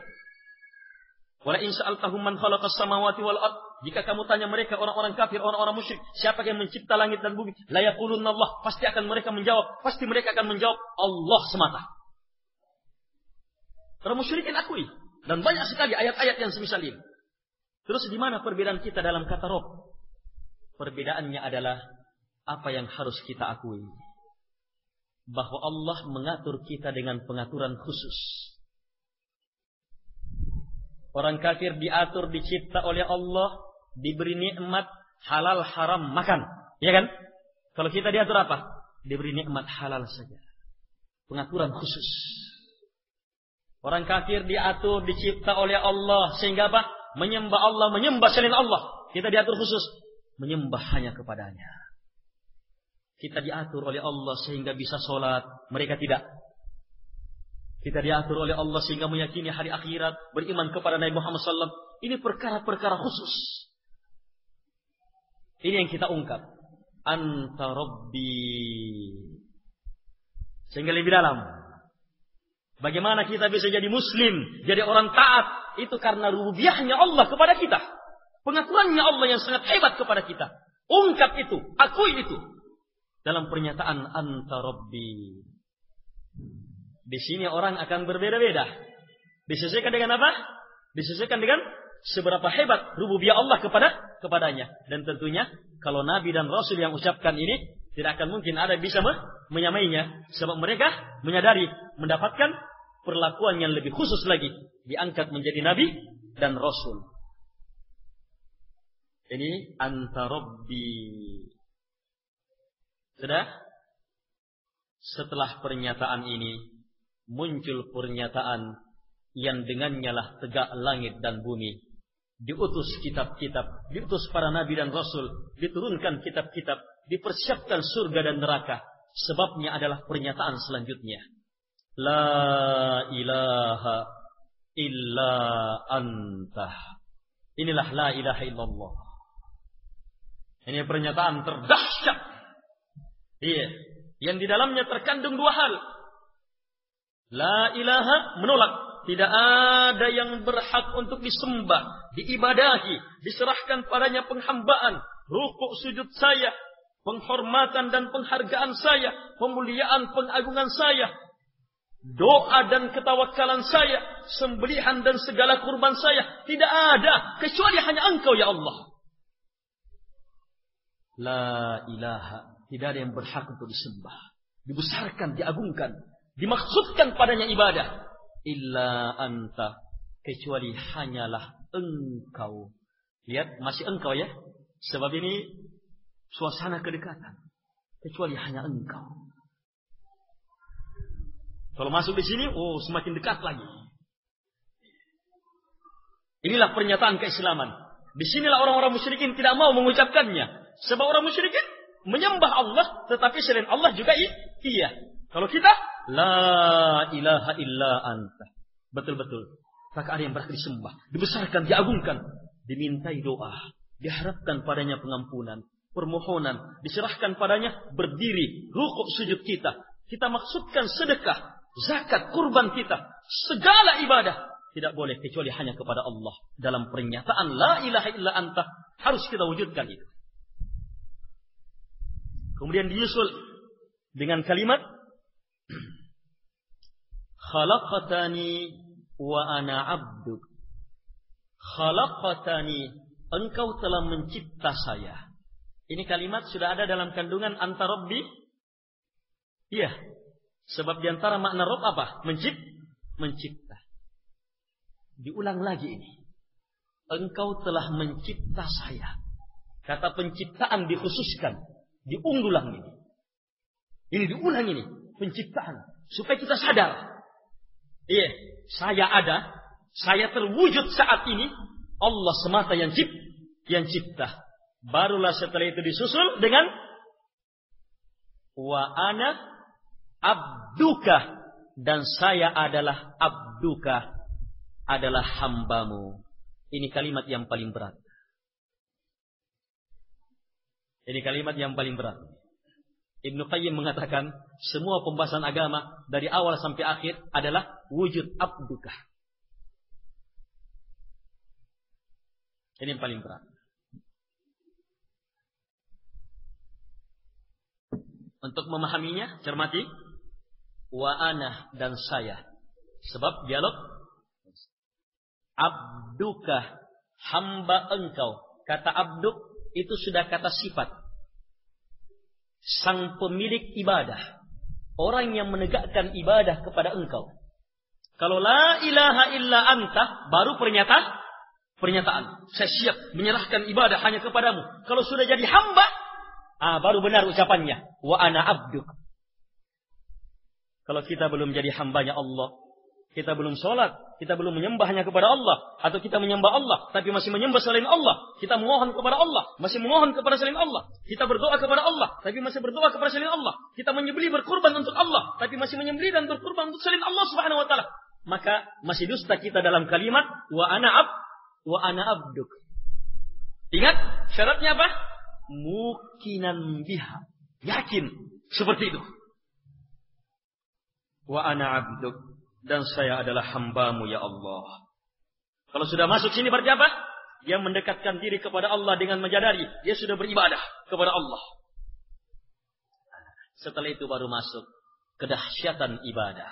Wala in sa'altahum man khalaqas samawati wal. Jika kamu tanya mereka orang-orang kafir, orang-orang musyrik, siapa yang mencipta langit dan bumi? La Allah. Pasti akan mereka menjawab, pasti mereka akan menjawab Allah semata. Orang musyrikin akui dan banyak sekali ayat-ayat yang semisal ini. Terus di mana perbedaan kita dalam kata Rob? Perbedaannya adalah apa yang harus kita akui. Bahwa Allah mengatur kita dengan pengaturan khusus. Orang kafir diatur, dicipta oleh Allah, diberi nikmat halal haram makan. Ya kan? Kalau kita diatur apa? Diberi nikmat halal saja. Pengaturan khusus. Orang kafir diatur, dicipta oleh Allah. Sehingga apa? Menyembah Allah, menyembah selain Allah. Kita diatur khusus. Menyembah hanya kepadanya. Kita diatur oleh Allah sehingga bisa sholat. Mereka tidak. Kita diatur oleh Allah sehingga meyakini hari akhirat, beriman kepada Nabi Muhammad SAW. Ini perkara-perkara khusus. Ini yang kita ungkap. Anta Rabbi. Sehingga lebih dalam. Bagaimana kita bisa jadi muslim, jadi orang taat. Itu karena rubiahnya Allah kepada kita. Pengaturannya Allah yang sangat hebat kepada kita. Ungkap itu, akui itu. Dalam pernyataan Anta Rabbi. Di sini orang akan berbeda-beda. Disesuaikan dengan apa? Disesuaikan dengan seberapa hebat rububiyah Allah kepada kepadanya. Dan tentunya kalau Nabi dan Rasul yang ucapkan ini tidak akan mungkin ada bisa menyamainya. Sebab mereka menyadari mendapatkan perlakuan yang lebih khusus lagi. Diangkat menjadi Nabi dan Rasul. Ini antarabbi. Sudah? Setelah pernyataan ini, muncul pernyataan yang dengannya lah tegak langit dan bumi. Diutus kitab-kitab, diutus para nabi dan rasul, diturunkan kitab-kitab, dipersiapkan surga dan neraka. Sebabnya adalah pernyataan selanjutnya. La ilaha illa anta. Inilah la ilaha illallah. Ini pernyataan terdahsyat. Iya. Yang di dalamnya terkandung dua hal. La ilaha menolak. Tidak ada yang berhak untuk disembah, diibadahi, diserahkan padanya penghambaan, rukuk sujud saya, penghormatan dan penghargaan saya, pemuliaan pengagungan saya, doa dan ketawakalan saya, sembelihan dan segala kurban saya, tidak ada kecuali hanya Engkau ya Allah. La ilaha, tidak ada yang berhak untuk disembah, dibesarkan, diagungkan, dimaksudkan padanya ibadah illa anta kecuali hanyalah engkau. Lihat masih engkau ya. Sebab ini suasana kedekatan. Kecuali hanya engkau. Kalau masuk di sini oh semakin dekat lagi. Inilah pernyataan keislaman. Di sinilah orang-orang musyrikin tidak mau mengucapkannya. Sebab orang musyrikin menyembah Allah tetapi selain Allah juga iya kalau kita La ilaha illa anta. Betul-betul. Tak ada yang berhak disembah. Dibesarkan, diagungkan. Dimintai doa. Diharapkan padanya pengampunan. Permohonan. Diserahkan padanya berdiri. Rukuk sujud kita. Kita maksudkan sedekah. Zakat, kurban kita. Segala ibadah. Tidak boleh kecuali hanya kepada Allah. Dalam pernyataan la ilaha illa anta. Harus kita wujudkan itu. Kemudian diusul dengan kalimat Khalaqatani wa ana abduk. Khalaqatani, engkau telah mencipta saya. Ini kalimat sudah ada dalam kandungan anta rabbi. Iya. Sebab di antara makna Rob apa? Mencipt, mencipta. Diulang lagi ini. Engkau telah mencipta saya. Kata penciptaan dikhususkan. Diunggulang ini. Ini diulang ini. Penciptaan. Supaya kita sadar. Iya, saya ada, saya terwujud saat ini. Allah semata yang cip, yang cipta. Barulah setelah itu disusul dengan wa ana abduka dan saya adalah abduka adalah hambamu. Ini kalimat yang paling berat. Ini kalimat yang paling berat. Ibnu Qayyim mengatakan semua pembahasan agama dari awal sampai akhir adalah wujud abdukah. Ini yang paling berat. Untuk memahaminya, cermati wa ana dan saya. Sebab dialog abdukah hamba engkau. Kata abduk itu sudah kata sifat sang pemilik ibadah. Orang yang menegakkan ibadah kepada engkau. Kalau la ilaha illa anta, baru pernyataan. Pernyataan. Saya siap menyerahkan ibadah hanya kepadamu. Kalau sudah jadi hamba, ah, baru benar ucapannya. Wa ana abduk. Kalau kita belum jadi hambanya Allah, kita belum sholat, kita belum menyembahnya kepada Allah, atau kita menyembah Allah, tapi masih menyembah selain Allah, kita mohon kepada Allah, masih mohon kepada selain Allah, kita berdoa kepada Allah, tapi masih berdoa kepada selain Allah, kita menyembeli berkurban untuk Allah, tapi masih menyembeli dan berkurban untuk selain Allah Subhanahu wa taala, maka masih dusta kita dalam kalimat wa ana ab wa ana abduk. Ingat syaratnya apa? Mukinan biha. Yakin seperti itu. Wa ana abduk dan saya adalah hambamu ya Allah. Kalau sudah masuk sini berarti apa? Dia mendekatkan diri kepada Allah dengan menjadari dia sudah beribadah kepada Allah. Setelah itu baru masuk kedahsyatan ibadah.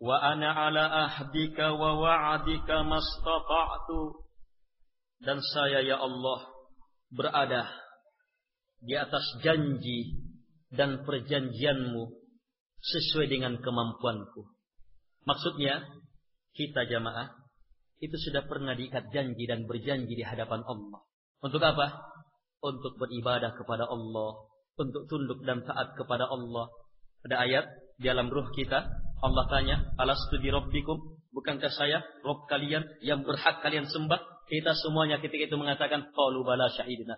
Wa ana ala ahdika wa wa'adika mastata'tu. Dan saya ya Allah berada di atas janji dan perjanjianmu sesuai dengan kemampuanku. Maksudnya, kita jamaah itu sudah pernah diikat janji dan berjanji di hadapan Allah. Untuk apa? Untuk beribadah kepada Allah, untuk tunduk dan taat kepada Allah. Ada ayat di dalam ruh kita, Allah tanya, "Alastu bi rabbikum?" Bukankah saya Rob kalian yang berhak kalian sembah? Kita semuanya ketika itu mengatakan, "Qalu bala syahidina."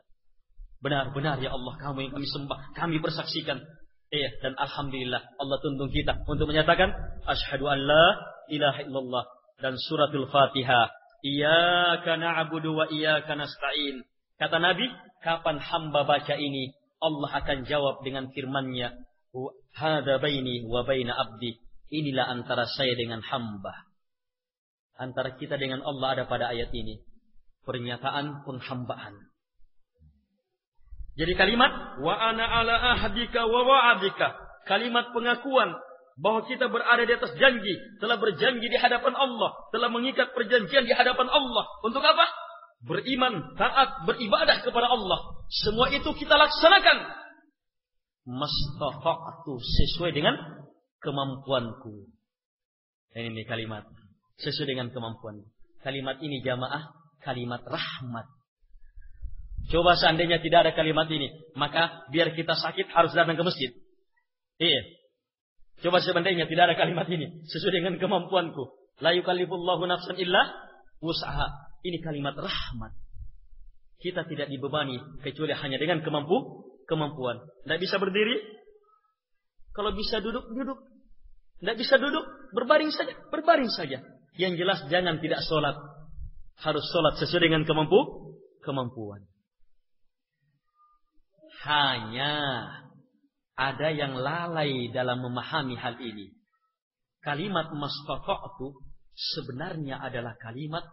Benar, benar ya Allah, kamu yang kami sembah, kami persaksikan. Iya, dan alhamdulillah Allah tuntun kita untuk menyatakan asyhadu an la ilaha illallah dan suratul Fatihah. Iyyaka na'budu wa iyyaka nasta'in. Kata Nabi, kapan hamba baca ini, Allah akan jawab dengan firman-Nya, "Hada baini wa baina abdi." Inilah antara saya dengan hamba. Antara kita dengan Allah ada pada ayat ini. Pernyataan penghambaan. Jadi kalimat wa ana ala ahdika wa wa'adika. Kalimat pengakuan bahwa kita berada di atas janji, telah berjanji di hadapan Allah, telah mengikat perjanjian di hadapan Allah. Untuk apa? Beriman, taat, beribadah kepada Allah. Semua itu kita laksanakan. Mastafa'atu sesuai dengan kemampuanku. Ini kalimat. Sesuai dengan kemampuan. Kalimat ini jamaah, kalimat rahmat. Coba seandainya tidak ada kalimat ini, maka biar kita sakit harus datang ke masjid. Iya. Coba seandainya tidak ada kalimat ini, sesuai dengan kemampuanku. La yukallifullahu nafsan illa usaha. Ini kalimat rahmat. Kita tidak dibebani kecuali hanya dengan kemampu kemampuan. Tidak bisa berdiri. Kalau bisa duduk, duduk. Tidak bisa duduk, berbaring saja, berbaring saja. Yang jelas jangan tidak sholat. Harus sholat sesuai dengan kemampu kemampuan. Hanya ada yang lalai dalam memahami hal ini. Kalimat mastata'tu sebenarnya adalah kalimat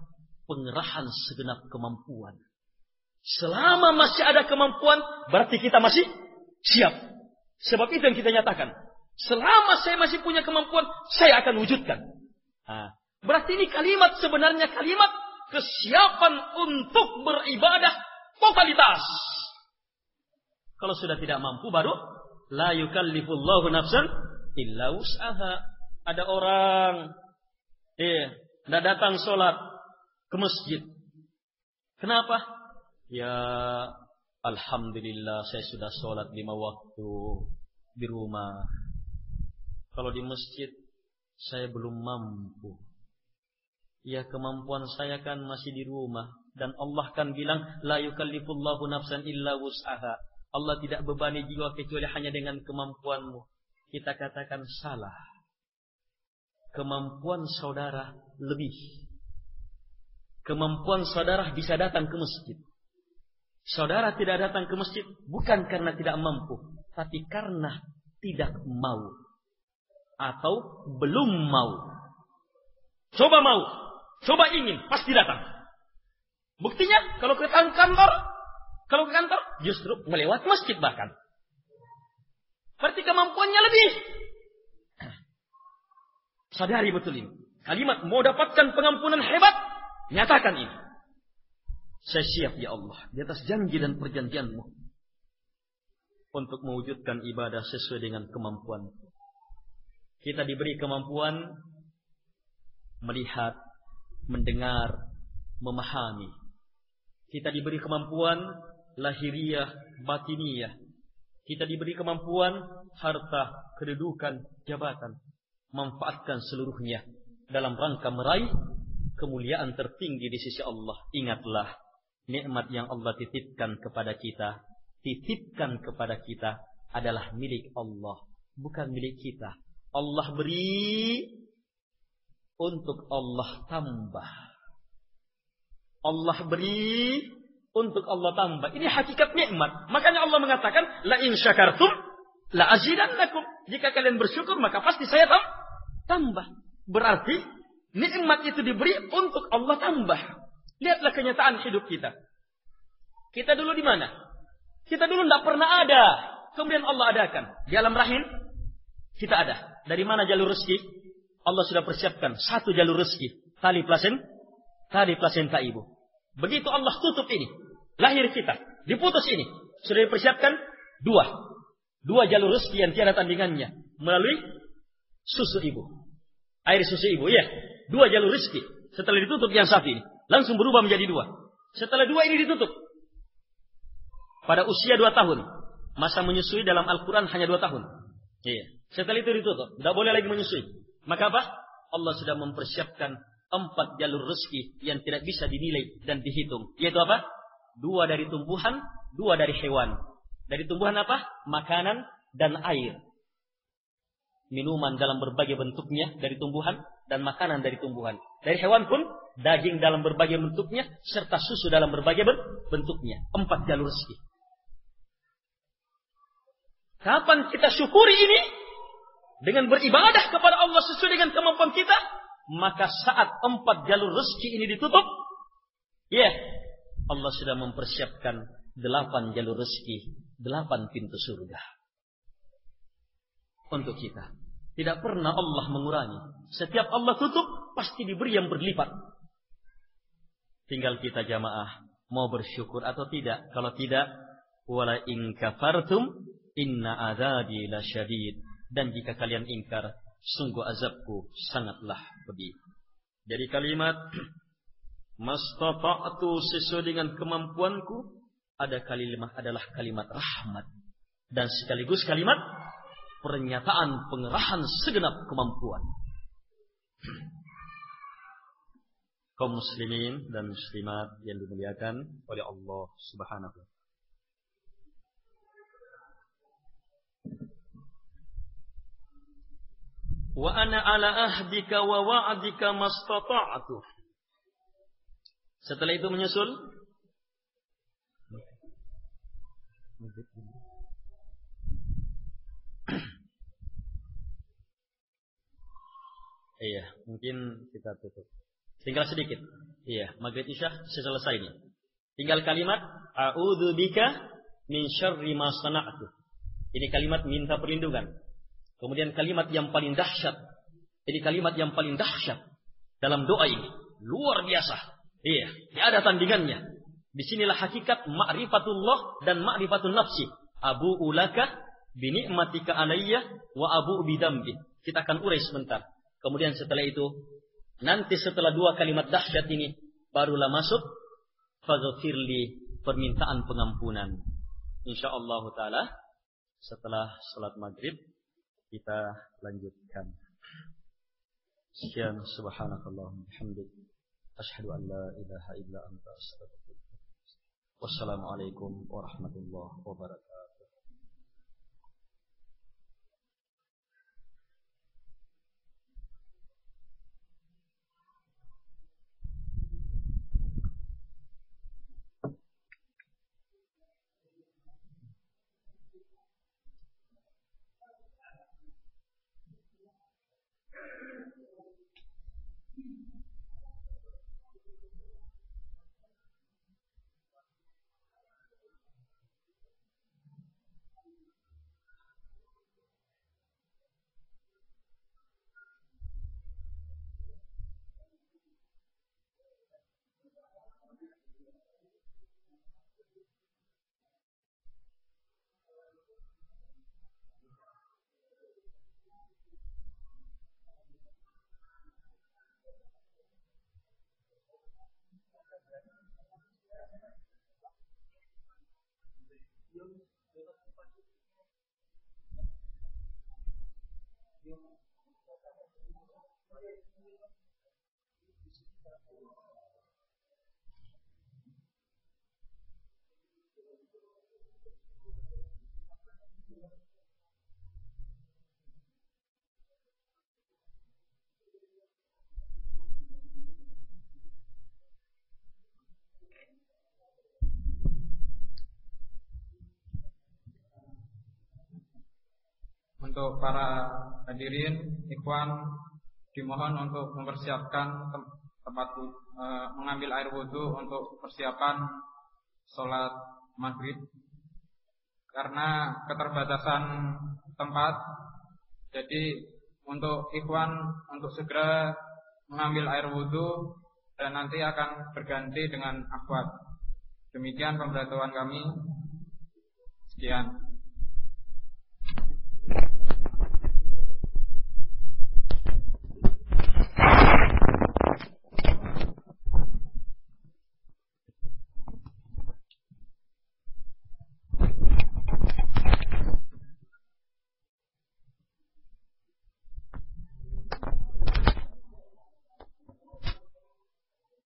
pengerahan segenap kemampuan. Selama masih ada kemampuan, berarti kita masih siap. Sebab itu yang kita nyatakan. Selama saya masih punya kemampuan, saya akan wujudkan. Berarti ini kalimat sebenarnya kalimat kesiapan untuk beribadah totalitas. Kalau sudah tidak mampu baru la yukallifullahu nafsan illa wus'aha. Ada orang eh tidak datang sholat ke masjid. Kenapa? Ya Alhamdulillah saya sudah sholat lima waktu. di rumah. Kalau di masjid saya belum mampu. Ya kemampuan saya kan masih di rumah dan Allah kan bilang la yukallifullahu nafsan illa wus'aha. Allah tidak bebani jiwa kecuali hanya dengan kemampuanmu. Kita katakan salah. Kemampuan saudara lebih. Kemampuan saudara bisa datang ke masjid. Saudara tidak datang ke masjid bukan karena tidak mampu, tapi karena tidak mau atau belum mau. Coba mau, coba ingin, pasti datang. Buktinya kalau ke kantor, kalau ke kantor justru melewati masjid bahkan. Berarti kemampuannya lebih. Sadari betul ini. Kalimat mau dapatkan pengampunan hebat, nyatakan ini. Saya siap ya Allah di atas janji dan perjanjianmu untuk mewujudkan ibadah sesuai dengan kemampuan. Kita diberi kemampuan melihat, mendengar, memahami. Kita diberi kemampuan lahiriah, batiniyah. Kita diberi kemampuan harta, kedudukan, jabatan. Manfaatkan seluruhnya dalam rangka meraih kemuliaan tertinggi di sisi Allah. Ingatlah nikmat yang Allah titipkan kepada kita, titipkan kepada kita adalah milik Allah, bukan milik kita. Allah beri untuk Allah tambah. Allah beri untuk Allah tambah. Ini hakikat nikmat. Makanya Allah mengatakan, La in syakartum, la azidannakum. Jika kalian bersyukur, maka pasti saya tambah. Berarti, nikmat itu diberi untuk Allah tambah. Lihatlah kenyataan hidup kita. Kita dulu di mana? Kita dulu tidak pernah ada. Kemudian Allah adakan. Di alam rahim, kita ada. Dari mana jalur rezeki? Allah sudah persiapkan satu jalur rezeki. Tali plasen, tali plasenta ibu. Begitu Allah tutup ini. Lahir kita. Diputus ini. Sudah dipersiapkan dua. Dua jalur rezeki yang tiada tandingannya. Melalui susu ibu. Air susu ibu. Ya. Dua jalur rezeki. Setelah ditutup yang satu ini. Langsung berubah menjadi dua. Setelah dua ini ditutup. Pada usia dua tahun. Masa menyusui dalam Al-Quran hanya dua tahun. Iya. Setelah itu ditutup. Tidak boleh lagi menyusui. Maka apa? Allah sudah mempersiapkan empat jalur rezeki yang tidak bisa dinilai dan dihitung. Yaitu apa? Dua dari tumbuhan, dua dari hewan. Dari tumbuhan apa? Makanan dan air. Minuman dalam berbagai bentuknya dari tumbuhan dan makanan dari tumbuhan. Dari hewan pun daging dalam berbagai bentuknya, serta susu dalam berbagai bentuknya. Empat jalur rezeki. Kapan kita syukuri ini? Dengan beribadah kepada Allah sesuai dengan kemampuan kita. Maka saat empat jalur rezeki ini ditutup. Ya, yeah, Allah sudah mempersiapkan delapan jalur rezeki. Delapan pintu surga. Untuk kita. Tidak pernah Allah mengurangi. Setiap Allah tutup, pasti diberi yang berlipat. Tinggal kita jamaah mau bersyukur atau tidak. Kalau tidak, wala in kafartum inna adzabi lasyadid. Dan jika kalian ingkar, sungguh azabku sangatlah pedih. Jadi kalimat mastata'tu sesuai dengan kemampuanku ada kalimat adalah kalimat rahmat. Dan sekaligus kalimat pernyataan pengerahan segenap kemampuan. Kaum muslimin dan muslimat yang dimuliakan oleh Allah Subhanahu wa ana ala ahdika wa wa'dika mastata'tu setelah itu menyusul Iya, mungkin kita tutup. Tinggal sedikit. Iya, maghrib isya selesai ini. Tinggal kalimat a'udzu bika min syarri ma sana'tu. Ini kalimat minta perlindungan. Kemudian kalimat yang paling dahsyat. Ini kalimat yang paling dahsyat dalam doa ini. Luar biasa. Iya, tidak ada tandingannya. Di sinilah hakikat ma'rifatullah dan ma'rifatun nafsi. Abu ulaka bini'matika alayya wa abu bidambi. Kita akan urai sebentar. Kemudian setelah itu Nanti setelah dua kalimat dahsyat ini barulah masuk faghfirli permintaan pengampunan. Insyaallah taala setelah salat maghrib kita lanjutkan. Sekian subhanakallahumma hamdik asyhadu an la ilaha illa anta astaghfiruka Wassalamualaikum warahmatullahi wabarakatuh. Gracias. Untuk para hadirin ikhwan dimohon untuk mempersiapkan tempat e, mengambil air wudhu untuk persiapan sholat maghrib. Karena keterbatasan tempat jadi untuk ikhwan untuk segera mengambil air wudhu dan nanti akan berganti dengan akhwat. Demikian pemberitahuan kami. Sekian